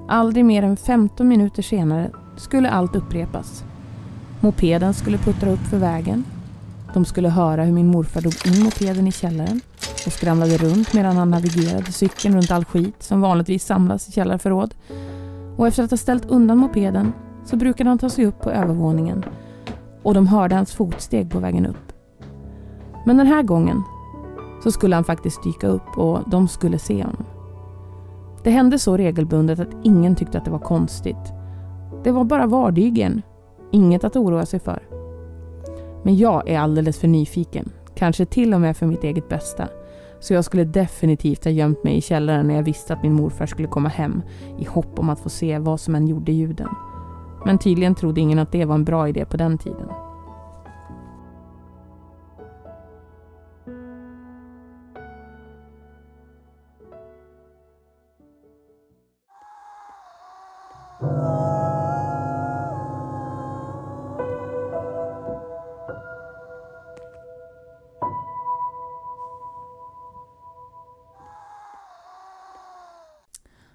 Aldrig mer än 15 minuter senare skulle allt upprepas. Mopeden skulle puttra upp för vägen. De skulle höra hur min morfar drog in mopeden i källaren och skramlade runt medan han navigerade cykeln runt all skit som vanligtvis samlas i källarförråd. Och efter att ha ställt undan mopeden så brukade han ta sig upp på övervåningen och de hörde hans fotsteg på vägen upp. Men den här gången så skulle han faktiskt dyka upp och de skulle se honom. Det hände så regelbundet att ingen tyckte att det var konstigt. Det var bara vardygen. Inget att oroa sig för. Men jag är alldeles för nyfiken. Kanske till och med för mitt eget bästa. Så jag skulle definitivt ha gömt mig i källaren när jag visste att min morfar skulle komma hem i hopp om att få se vad som än gjorde ljuden. Men tydligen trodde ingen att det var en bra idé på den tiden.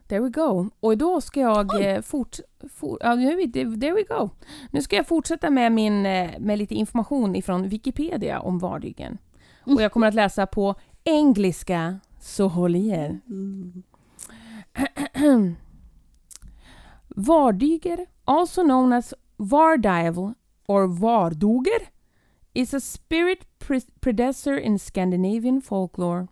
There we go. Och då ska jag eh, fort... For, ja, nu there we go. Nu ska jag fortsätta med, min, eh, med lite information ifrån Wikipedia om vardygen. Och jag kommer att läsa på engelska, så håll i er. Vardyger, also known as Vardival or Vardoger, is a spirit pre- predecessor in Scandinavian folklore.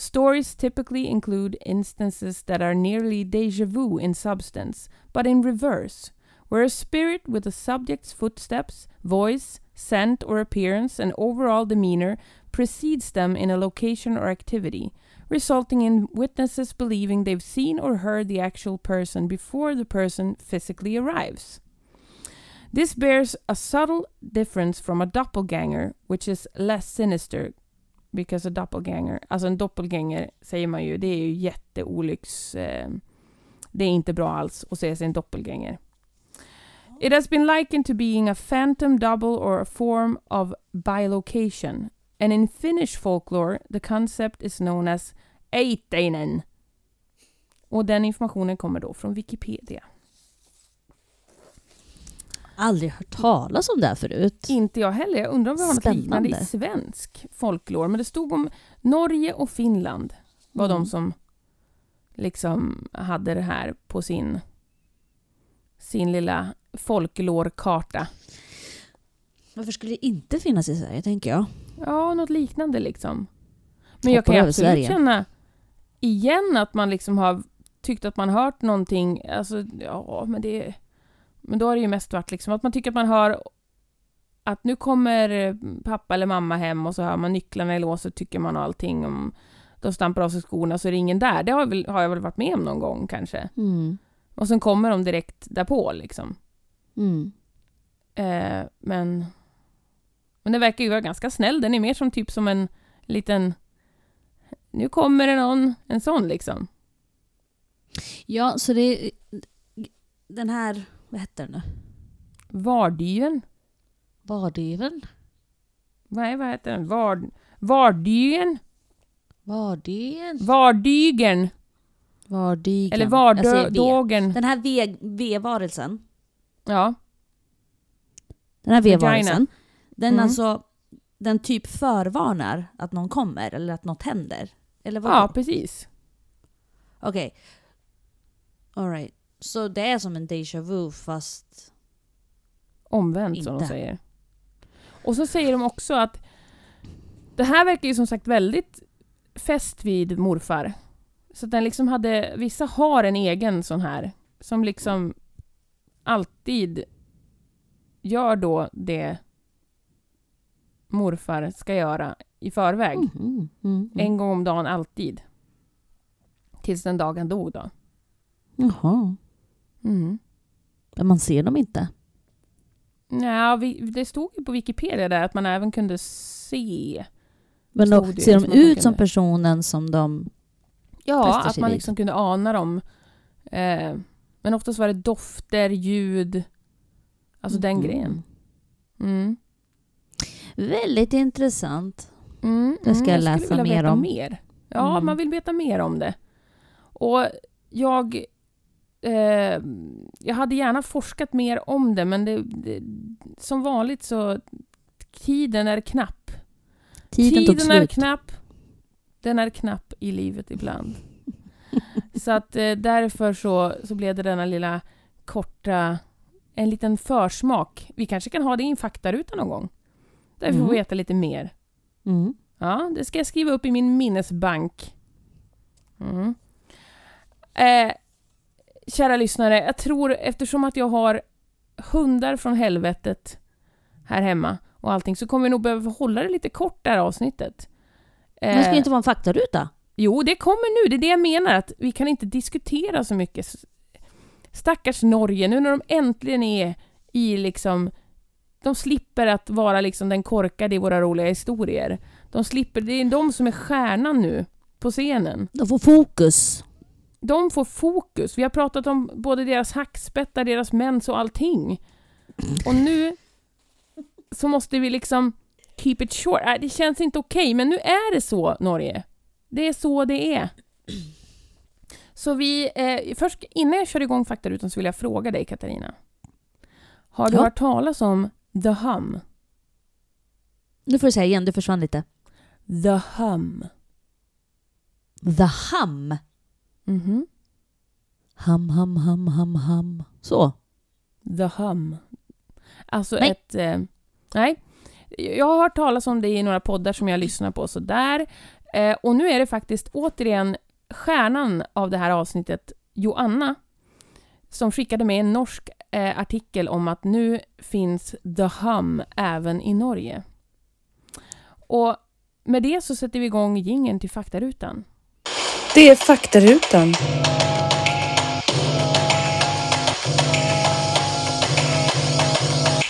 Stories typically include instances that are nearly deja vu in substance, but in reverse, where a spirit with a subject's footsteps, voice, scent, or appearance and overall demeanor precedes them in a location or activity, resulting in witnesses believing they've seen or heard the actual person before the person physically arrives. This bears a subtle difference from a doppelganger, which is less sinister because a doppelganger, alltså en doppelganger säger man ju, det är ju jätteolycks... Eh, det är inte bra alls att säga sig en doppelganger. It has been likened to being a phantom double or a form of bilocation. And in Finnish folklore, the concept is known as Eiteinen. Och den informationen kommer då från Wikipedia. Aldrig hört talas om det här förut. Inte jag heller. Jag undrar om vi har något liknande i svensk folklore. Men det stod om Norge och Finland var Mm. de som liksom hade det här på sin, sin lilla folklorkarta. Varför skulle det inte finnas i Sverige, tänker jag? Ja, något liknande liksom. Men jag Hoppar kan ju över absolut Sverige. känna igen att man liksom har tyckt att man hört någonting. Alltså, ja, men det... Men då har det ju mest varit liksom att man tycker att man hör att nu kommer pappa eller mamma hem och så hör man nycklarna i låset, tycker man och allting. Om de stampar av sig skorna så är det ingen där. Det har, väl, har jag väl varit med om någon gång kanske. Mm. Och sen kommer de direkt därpå liksom. Mm. Eh, men... Men den verkar ju vara ganska snäll. Den är mer som typ som en liten... Nu kommer det någon. En sån liksom. Ja, så det den här, vad heter den nu? Vardyen. Vardyven? Nej, vad heter den? Vard... Vardyen? Vardygen? Vardygen. Vardygen. Eller vardågen. Den här V- V-varelsen, Ja. den här. V-varelsen, den Mm. alltså, den typ förvarnar att någon kommer eller att något händer? Eller vad? ja, precis. Okej. Alright. Så det är som en déjà vu fast omvänt som de Inte. säger. Och så säger de också att det här verkar ju som sagt väldigt fäst vid morfar. Så att den liksom hade, vissa har en egen sån här som liksom alltid gör då det morfar ska göra i förväg. Mm, mm, mm. En gång om dagen alltid. Tills den dag han dog då. Jaha. Mm. Men man ser dem inte. Ja, vi, det stod ju på Wikipedia där att man även kunde se. Men då, ser som de man ut som personen som de... Ja, att man liksom kunde ana dem. Eh, men oftast var det dofter, ljud, alltså den Mm. grejen. Mm. Väldigt intressant. Mm, Det ska mm, jag läsa vilja mer om. Mer. Ja, Mm. man vill veta mer om det. Och jag... Eh, jag hade gärna forskat mer om det, men det, det, som vanligt så... Tiden är knapp. Tiden, Tiden är knapp. Den är knapp i livet ibland. så att eh, därför så, så blev det denna lilla korta... En liten försmak. Vi kanske kan ha det i en faktaruta någon gång. Där vi får Mm. veta lite mer. Mm. Ja, det ska jag skriva upp i min minnesbank. Mm. Eh, kära lyssnare, jag tror eftersom att jag har hundar från helvetet här hemma och allting så kommer vi nog behöva hålla det lite kort det här avsnittet. Men ska Eh, det inte vara en faktaruta? Jo, det kommer nu. Det är det jag menar. Att vi kan inte diskutera så mycket. Stackars Norge, nu när de äntligen är i liksom... De slipper att vara liksom den korkade i våra roliga historier. De slipper, det är de som är stjärnan nu på scenen. De får fokus. De får fokus. Vi har pratat om både deras hackspettar, deras mens och allting. Och nu så måste vi liksom keep it short. Äh, det känns inte okej, men nu är det så, Norge. Det är så det är. Så vi, eh, först innan jag kör igång faktarutan så vill jag fråga dig Katarina. Har du Ja. hört talas om The Hum? Nu får du säga igen, du försvann lite. The Hum. The hum. Mhm. Hum, hum, hum, hum, hum. Så. The Hum. Alltså Nej. ett... Eh, nej. Jag har hört talas om det i några poddar som jag lyssnar på sådär. Eh, och nu är det faktiskt återigen stjärnan av det här avsnittet, Joanna, som skickade med en norsk eh, artikel om att nu finns The Hum även i Norge. Och med det så sätter vi igång gingen till faktarutan. Det är faktarutan.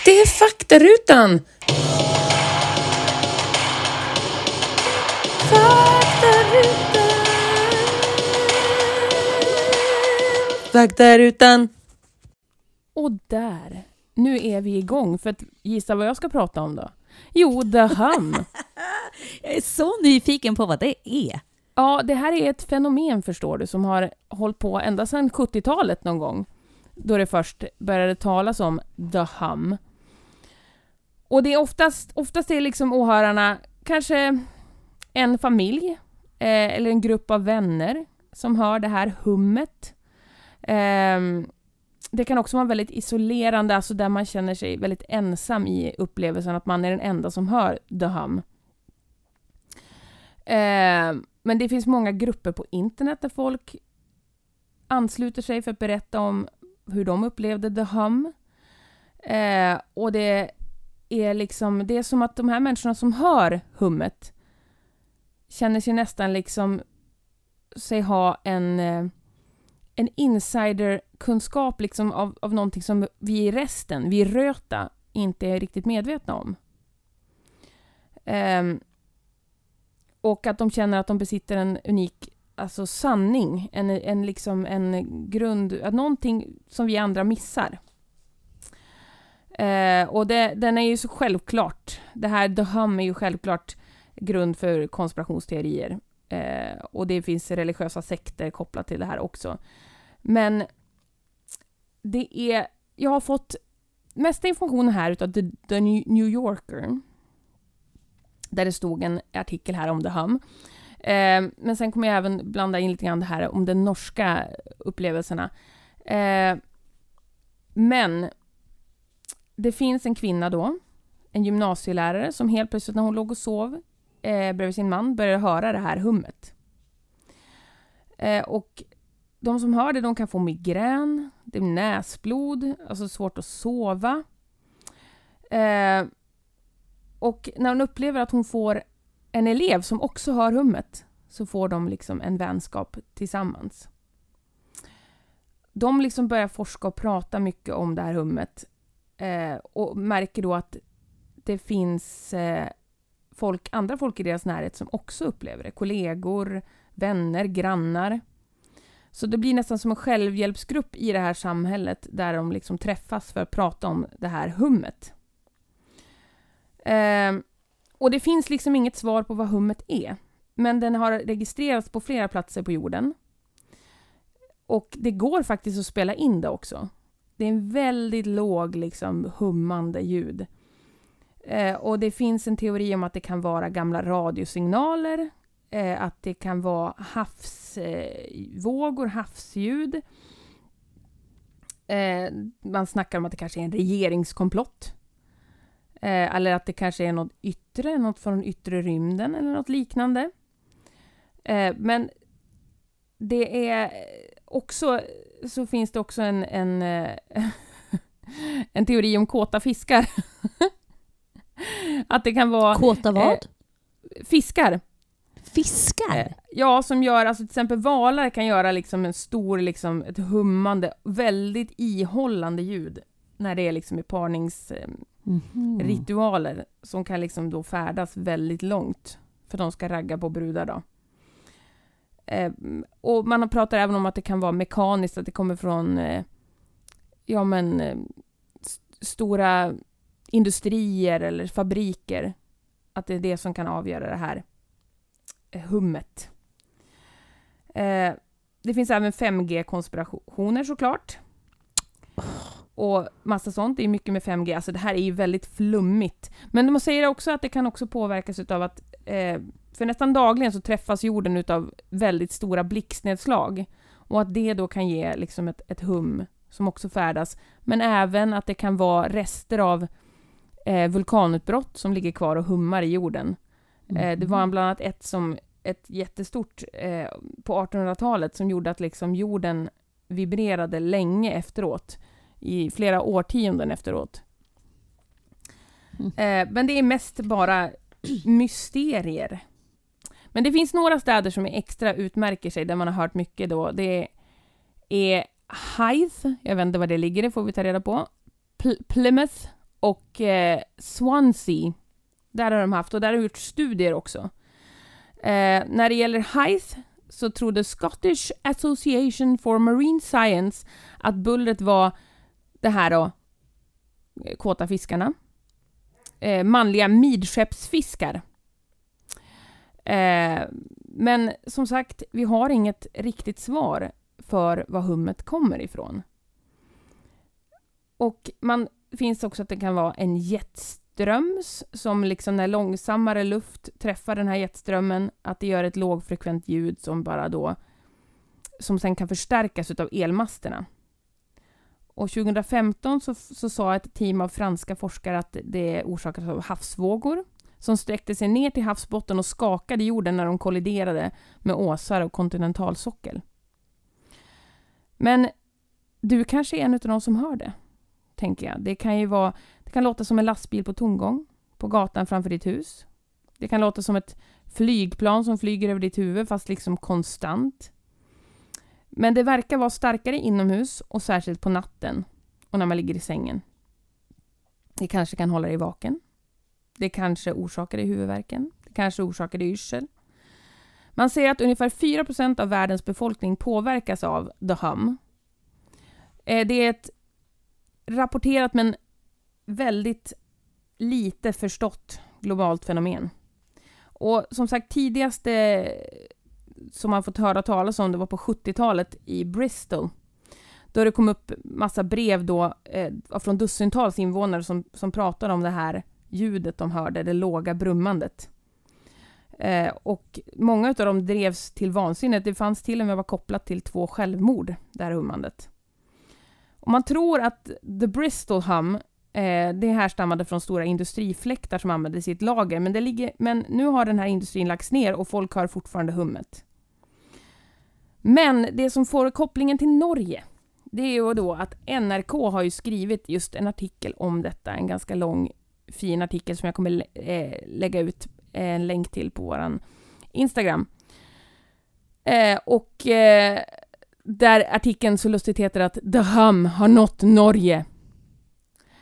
Det är faktarutan! Faktarutan! Faktarutan! Och där, nu är vi igång. För att gissa vad jag ska prata om då? Jo, The Hum. Jag är så nyfiken på vad det är. Ja, det här är ett fenomen förstår du som har hållit på ända sedan 70-talet någon gång. Då det först började talas om The Hum. Och det är oftast, oftast är liksom åhörarna kanske en familj eh, eller en grupp av vänner som hör det här hummet. Eh, det kan också vara väldigt isolerande, alltså där man känner sig väldigt ensam i upplevelsen att man är den enda som hör The Hum. Eh, men det finns många grupper på internet där folk ansluter sig för att berätta om hur de upplevde The Hum. Eh, och det är liksom, det är som att de här människorna som hör hummet känner sig nästan liksom sig ha en, eh, en insiderkunskap liksom av, av någonting som vi i resten, vi i Röta, inte är riktigt medvetna om. Ehm, och att de känner att de besitter en unik alltså sanning, en, en, liksom, en grund, att någonting som vi andra missar. Eh, och det, den är ju så självklart, det här The Hum är ju självklart grund för konspirationsteorier. Eh, och det finns religiösa sekter kopplat till det här också. Men det är, jag har fått mesta informationen här utav The, The New Yorker. Där det stod en artikel här om The Hum. Eh, men sen kommer jag även blanda in lite grann det här om de norska upplevelserna. Eh, men det finns en kvinna då, en gymnasielärare, som helt plötsligt när hon låg och sov eh, bredvid sin man började höra det här hummet. Eh, och de som hör det, de kan få migrän, det blir näsblod, alltså svårt att sova. Eh, och när hon upplever att hon får en elev som också hör hummet så får de liksom en vänskap tillsammans. De liksom börjar forska och prata mycket om det här hummet eh, och märker då att det finns eh, folk, andra folk i deras närhet som också upplever det. Kollegor, vänner, grannar. Så det blir nästan som en självhjälpsgrupp i det här samhället där de liksom träffas för att prata om det här hummet. Eh, och det finns liksom inget svar på vad hummet är. Men den har registrerats på flera platser på jorden. Och det går faktiskt att spela in det också. Det är en väldigt låg liksom, hummande ljud. Eh, och det finns en teori om att det kan vara gamla radiosignaler, eh, att det kan vara havsvågor, eh, havsljud. Eh, man snackar om att det kanske är en regeringskomplott. Eh, eller att det kanske är något yttre, något från yttre rymden eller något liknande. Eh, men det är också, så finns det också en, en, en teori om kåta fiskar. att det kan vara... Kåta vad? Eh, fiskar. Fiskar? Eh, ja, som gör, alltså till exempel valar kan göra liksom en stor, liksom ett hummande, väldigt ihållande ljud. När det är liksom i parningsritualer Mhm. som kan liksom då färdas väldigt långt. För de ska ragga på brudar då. Eh, och man pratar även om att det kan vara mekaniskt, att det kommer från eh, ja men eh, st- stora industrier eller fabriker. Att det är det som kan avgöra det här eh, hummet. Eh, det finns även 5G-konspirationer såklart. Och massa sånt. Det är mycket med 5G. Alltså det här är ju väldigt flummigt. Men man säger också att det kan också påverkas utav att eh, för nästan dagligen så träffas jorden utav väldigt stora blixtnedslag. Och att det då kan ge liksom ett, ett hum som också färdas. Men även att det kan vara rester av eh, vulkanutbrott som ligger kvar och hummar i jorden. Eh, det var bland annat ett som ett jättestort eh, på 1800-talet som gjorde att liksom jorden vibrerade länge efteråt. I flera årtionden efteråt. Mm. Eh, men det är mest bara mysterier. Men det finns några städer som är extra utmärker sig, där man har hört mycket då. Det är Hythe, jag vet inte var det ligger, det får vi ta reda på. Pl- Plymouth och eh, Swansea. Där har de haft, och där har de gjort studier också. Eh, när det gäller Hythe så trodde Scottish Association for Marine Science att bullret var det här då, eh, kåta fiskarna. Eh, manliga midskeppsfiskar. Eh, men som sagt, vi har inget riktigt svar för var hummet kommer ifrån. Och man finns också att det kan vara en jetströms som liksom när långsammare luft träffar den här jetströmmen att det gör ett lågfrekvent ljud som bara då som sen kan förstärkas utav elmasterna. Och 2015 så, så sa ett team av franska forskare att det orsakas av havsvågor som sträckte sig ner till havsbotten och skakade jorden när de kolliderade med åsar och kontinentalsockel. Men du kanske är en av de som hör det, tänker jag. Det kan ju vara, det kan låta som en lastbil på tomgång på gatan framför ditt hus. Det kan låta som ett flygplan som flyger över ditt huvud fast liksom konstant. Men det verkar vara starkare inomhus och särskilt på natten och när man ligger i sängen. Det kanske kan hålla dig vaken. Det kanske orsakar dig huvudvärken. Det kanske orsakar dig yrsel. Man säger att ungefär 4% av världens befolkning påverkas av the hum. Eh, det är ett rapporterat men väldigt lite förstått globalt fenomen. Och som sagt, tidigaste som man fått höra talas om det var på 70-talet i Bristol. Då det kom upp massa brev då eh, från dussintals invånare som, som pratade om det här ljudet de hörde, det låga brummandet. Eh, och många av dem drevs till vansinne. Det fanns till och med var kopplat till två självmord, det här hummandet. Och man tror att the Bristol hum Eh, det härstammade från stora industrifläktar som användes i ett lager, men, det ligger, men nu har den här industrin lagts ner och folk hör fortfarande hummet. Men det som får kopplingen till Norge, det är ju då att NRK har ju skrivit just en artikel om detta, en ganska lång fin artikel som jag kommer eh, lägga ut eh, en länk till på våran Instagram. Eh, och eh, där artikeln så lustigt heter att The Hum har nått Norge.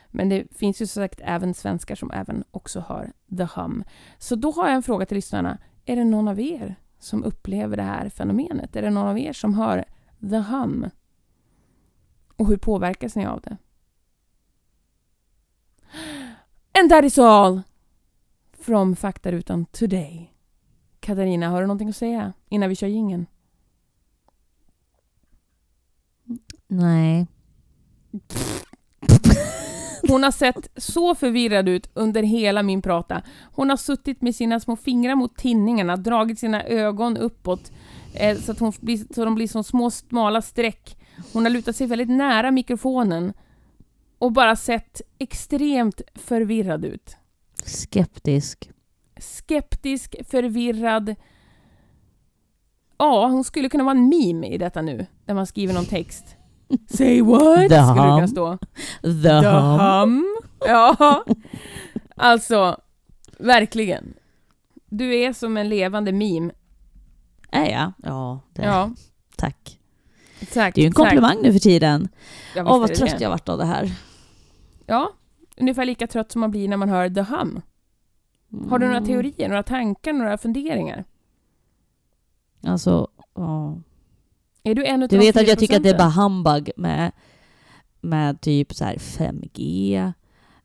Men det finns ju som sagt även svenskar som även också hör The Hum. Så då har jag en fråga till lyssnarna. Är det någon av er som upplever det här fenomenet? Är det någon av er som hör The Hum? Och hur påverkas ni av det? And that is all from Faktarutan today. Katarina, har du någonting att säga innan vi kör jingeln? Nej. Hon har sett så förvirrad ut under hela min prata. Hon har suttit med sina små fingrar mot tinningarna, dragit sina ögon uppåt eh, så att hon blir, så de blir som små smala streck. Hon har lutat sig väldigt nära mikrofonen och bara sett extremt förvirrad ut. Skeptisk. Skeptisk, förvirrad. Ja, hon skulle kunna vara en meme i detta nu, när man skriver någon text. Say what? The skulle det kunna hum. stå. The, The hum. hum. Ja, alltså verkligen. Du är som en levande meme. Är jag? Ja, det. Ja, tack. exakt. Det är ju en komplimang nu för tiden. Åh, visst vad trött det. jag varit av det här. Ja, ungefär lika trött som man blir när man hör The Hum. Har du några Mm. teorier, några tankar, några funderingar? Alltså, ja. Är du en Du vet att jag 4%? tycker att det är bara humbug med, med typ så här 5G.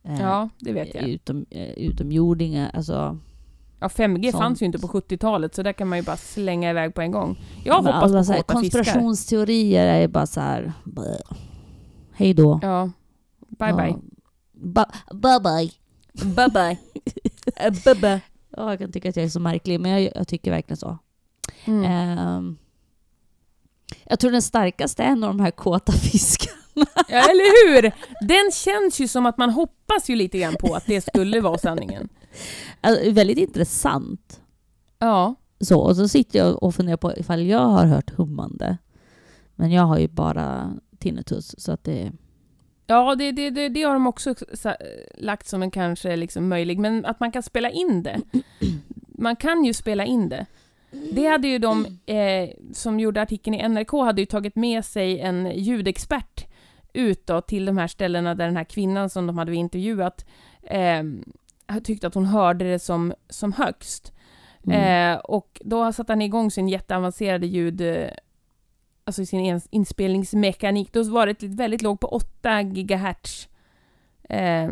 eh, Ja, det vet jag. Utom, eh, utomjordingar, alltså. Ja, 5G Sånt. fanns ju inte på 70-talet, så där kan man ju bara slänga iväg på en gång. Jag men hoppas alla på så här kåta fiskar. Konspirationsteorier är bara så här. bleh. Hej då. Ja. Bye Ja. bye. Ba, bye bye. Bye bye. bye bye. Ja, jag kan tycka att jag är så märklig, men jag, jag tycker verkligen så. Mm. Ehm, jag tror den starkaste är en av de här kåta fiskarna. Ja, eller hur? Den känns ju som att man hoppas ju lite grann på att det skulle vara sanningen. Alltså, väldigt intressant. Ja. Så, och så sitter jag och funderar på ifall jag har hört hummande. Men jag har ju bara tinnitus, så att det... Ja, det, det, det, det har de också lagt som en kanske liksom möjlig, men att man kan spela in det. Man kan ju spela in det. Det hade ju de eh, som gjorde artikeln i NRK hade ju tagit med sig en ljudexpert ut då till de här ställena där den här kvinnan som de hade intervjuat eh, tyckte att hon hörde det som, som högst. Mm. Eh, och då satte han igång sin jätteavancerade ljud, eh, alltså sin ins- inspelningsmekanik. Då var det väldigt lågt på 8 gigahertz. Eh,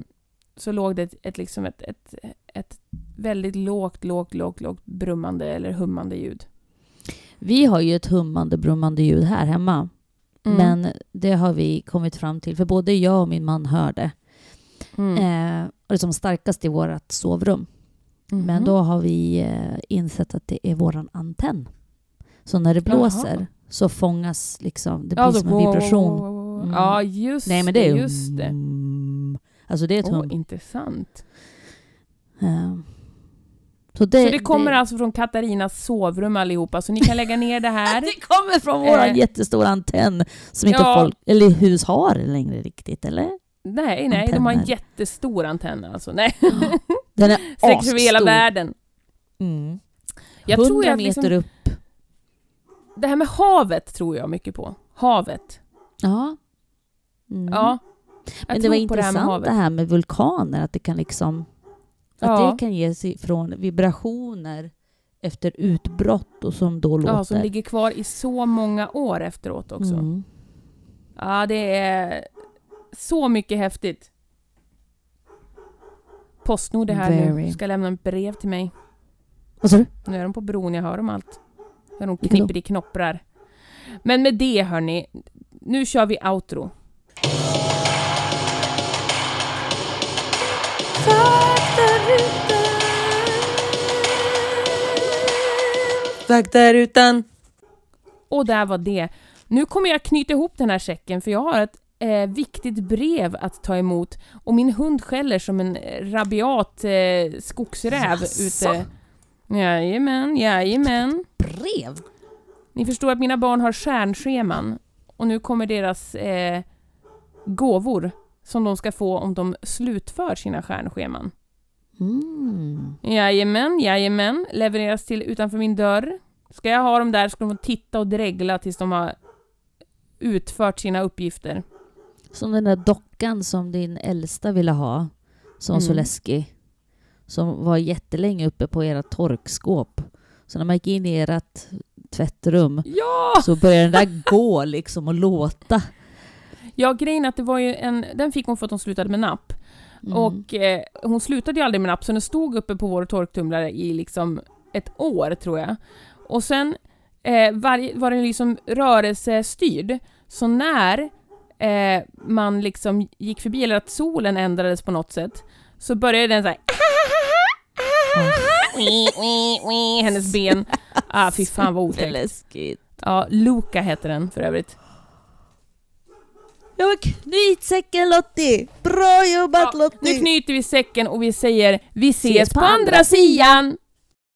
så låg det ett, ett, liksom ett, ett, ett väldigt lågt, lågt, lågt, lågt brummande eller hummande ljud. Vi har ju ett hummande, brummande ljud här hemma. Mm. Men det har vi kommit fram till, för både jag och min man hör det. Mm. Eh, och det är som starkast i vårt sovrum. Mhm. Men då har vi eh, insett att det är våran antenn. Så när det blåser Jaha. så fångas liksom, det blir Ja, så- som en vibration. Mm. Ja, just Nej men det är just det. Mm. Alltså det är ett Åh, hum. intressant. Eh, så, det, så det kommer alltså från Katarinas sovrum allihopa, så ni kan lägga ner det här. Det kommer från våran Eh. jättestora antenn som inte Ja. folk eller hus har längre riktigt, eller? Nej, nej, de har en Antenner. jättestor antenn alltså. Nej, Den är sträcker sig över hela världen. Mm. Jag 100 tror meter liksom, upp. det här med havet tror jag mycket på. Havet. Ja. Mm. Ja. Jag Men det var på det här intressant det här med vulkaner, att det kan liksom... Att Ja. det kan ge sig från vibrationer efter utbrott och som då låter. Ja, som ligger kvar i så många år efteråt också. Mm. Ja, det är så mycket häftigt. Postnord är här nu. Very. Ska lämna ett brev till mig. Vad sa du? Nu är de på bron, jag hör dem allt. Hör de knipper i knopprar. Men med det hörni, nu kör vi outro. Faktarutan. Och där var det. Nu kommer jag knyta ihop den här säcken för jag har ett eh, viktigt brev att ta emot och min hund skäller som en rabiat eh, skogsräv Jaså? ute. Jajamän, jajamän. Brev? Ni förstår att mina barn har stjärnscheman och nu kommer deras eh, gåvor som de ska få om de slutför sina stjärnscheman. Mm. Jajamän, jajamän. Levereras till utanför min dörr. Ska jag ha dem där ska de få titta och dregla tills de har utfört sina uppgifter. Som den där dockan som din äldsta ville ha, som var så Mm. läskig. Som var jättelänge uppe på era torkskåp. Så när man gick in i ert tvättrum Ja! så började den där gå liksom och låta. Ja, grejen att det var ju en... Den fick hon för att hon slutade med napp. Mm. Och eh, hon slutade ju aldrig med napp, så den stod uppe på vår torktumlare i liksom ett år, tror jag. Och sen eh, varje, var den liksom rörelsestyrd. Så när eh, man liksom gick förbi, eller att solen ändrades på något sätt, så började den såhär... Hennes ben. Ah, fy fan vad otäckt. Ja, Luca heter den för övrigt. Ja men knyt säcken Lottie! Bra jobbat Ja, Lottie! Nu knyter vi säcken och vi säger vi ses, Ses på på andra sidan!